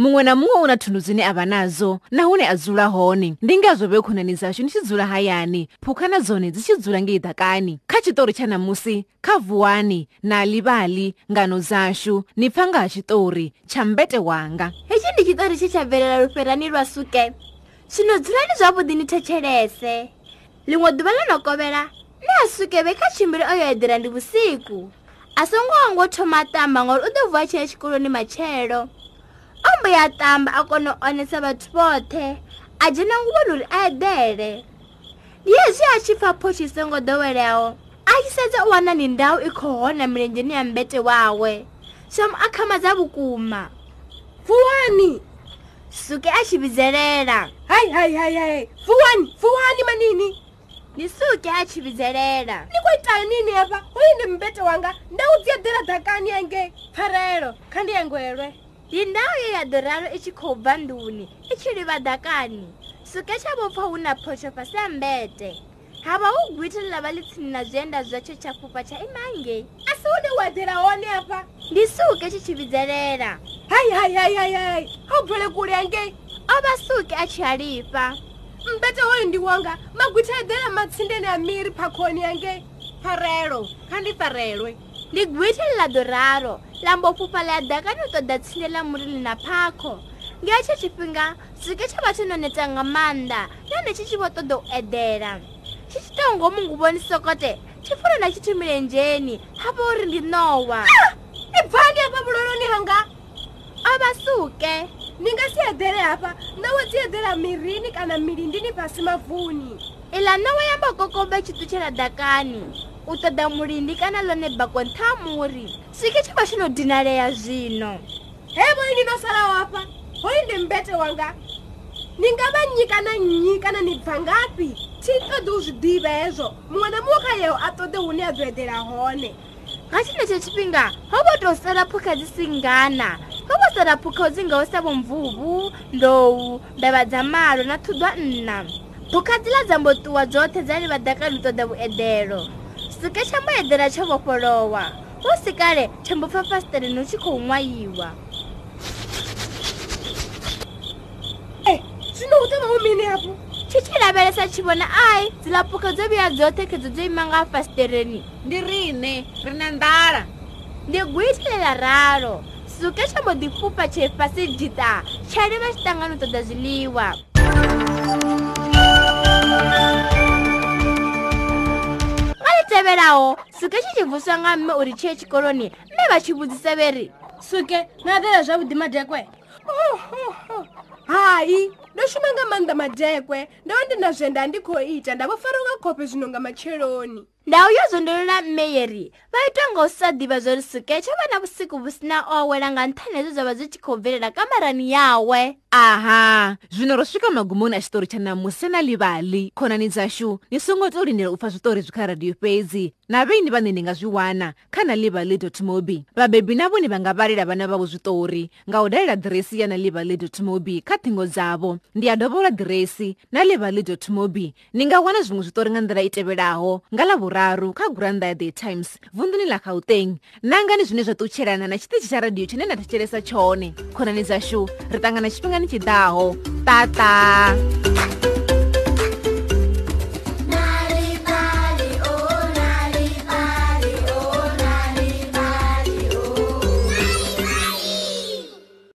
muṅwe na muṅwe una thundu dzine a vha nazo nahune a dzula hone ndi ngazwo vhe khonani dzashu ni tshi dzula hayani phukha na dzone dzi tshi dzula ngei ḓakani kha tshiṱori tsha ṋamusi kha vuwani na livali ngano dzashu ni pfa nga ha tshiṱori tsha mbete wanga hetshi ndi tshiṱori tshi tsha bvelela luferani lwa suke zwino dzulani zwavhuḓi ni thetshelese ḽiṅwe ḓuvha ḽo no kovhela ni a suke vhe kha tshimbili o yo eḓela ndi vhusiku a songo ngo thoma tamba ngori u ḓo vuwa tshiya tshikoloni matshelo ombo ya tamba a kona u onesa vhathu vhoṱhe a dzhena nguvhoni uri a eḓele ndi hezwi a tshi pfa photshi songo ḓoweleaho a tshi sedza u wana ni ndau i khou hona milenzheni ya mbete wawe somo a khamadza vhukuma fuwani suke a tshi vhidzelela hai hai hai hai fuwani fuwani manini ni suke a tshi vhidzelela ni kho ita nini hafha hoyi ndi mbete wanga ndau dzi eḓela dakani yange pfarelo kha ndi yangwelwe yindhawu ye yadoraro exikhoba nduni exilivadakani suke xa vopfa wu na phoxofa sambete hava wu gwita lava litshini na byenda bya cho xa fupa xa imange a si wu ni wadzela wone apa ndi suke xixividzelela hayi hayi hayi hayi hayi a wu phele kulenge o va suke a xhalifa mbete woyi ndiwanga magwita yedela matshindeni ya miri phakhoni yange farelo kha ndi farelwe ndi gwita liladoraro lambo pfupfa laya daka ni u toda tshinela murili na phakho ngeetsho tshifhinga zwike tsho vha tsho no neta nga maanḓa nahone tshi tshi vho ṱoḓa u edela tshi tshi tou ngo munguvoni sokote tshipfuro na tshithu milenzheni ha vha uri ndi nowa i bvange hafha vhuloloni hanga o vha suke ni nga si edele hafha nowa dzi edela mirini kana milindini fhasi mavuni iḽa nowa yamba kokombe tshituthela dakani u ṱoḓa mulindi kana ḽone bakonthamuri swike tshi kho tshi no dinalea zwino he voi ndi no sala wafha hoyi ndi mbete wanga ni nga vha nnyi kana nnyi kana ni bva ngafhi thi ṱoḓi u zwi ḓivha hezwo muṅwe na muṅwe kha yeho a ṱoḓe hune a ḓo eḓela hone nga tshenetsho tshifhinga ho vho tou sala phukha dzi singana ho vho sala phukha dzi ngaho sa vho mvuvu ndowu mbeva dza malo na thudwa nna phukha dzi ḽa dza mbo ṱuwa dzoṱhe dza ni vha ḓakani u ṱoḓa vhuedelo sike tsha mbo eḓela tsho vhofholowa hu si kale thembo pfa fasiṱere ni u tshi khou ṅwayiwa e eh, zwino u tovha u mini yapo tshi tshi lavhelesa tshi vhona ai dzilapuke dzo vhuya dzoṱhe khedzo dzo ima nga fasitereni ndi rine ri na ndala ndi gwitilela ralo suke tsha mbo ḓi pfupa tshefasi dita tsha livha tshiṱangano ṱoḓa zwiḽiwa tevelaho suke tshi tshi vhuswa nga mme uri tshiye tshikoloni mme vha tshi vhudzisa veri suke na a ḓela zwavhuḓi madekwe oh, oh, oh hayi ndo shuma nga maanḓa madekwe ndo vha ndi na zwe nda ndi khou ita nda vho fariwa nga khophe zwino nga matsheloni ndau yo zondolola meyeri vha itwa nga u sa ḓivha zwori sike tsho vha na vhusiku vhu si na owela nga nṱhani hezwo zwa vha zwi tshi khou bvelela kamarani yawe aha zwino ro swika magumoni a tshitori tsha namusi na livali khonani dzashu ni songo to lindela u pfa zwitori zwi kha radio fhedzi na vheini vhane ni nga zwi wana kha na livali mobi vhabebi navho ni vha nga vhalela vhana vhavho zwitori nga u dalela diresi ya na livali mobi kha ṱhingo dzavho ndi a dovhola diresi na livali dot mobi ni nga wana zwiṅwe zwitori nga nḓila i tevhelaho nga ḽa vhuraru kha guranda ya the times vunduni ḽa gauteng nangani zwine zwa ṱutshelana na tshiṱitshi tsha radio tshine na thetshelesa tshone khonani dzashu ri ṱangana tshifhingani tshiḓaho tata Thank you.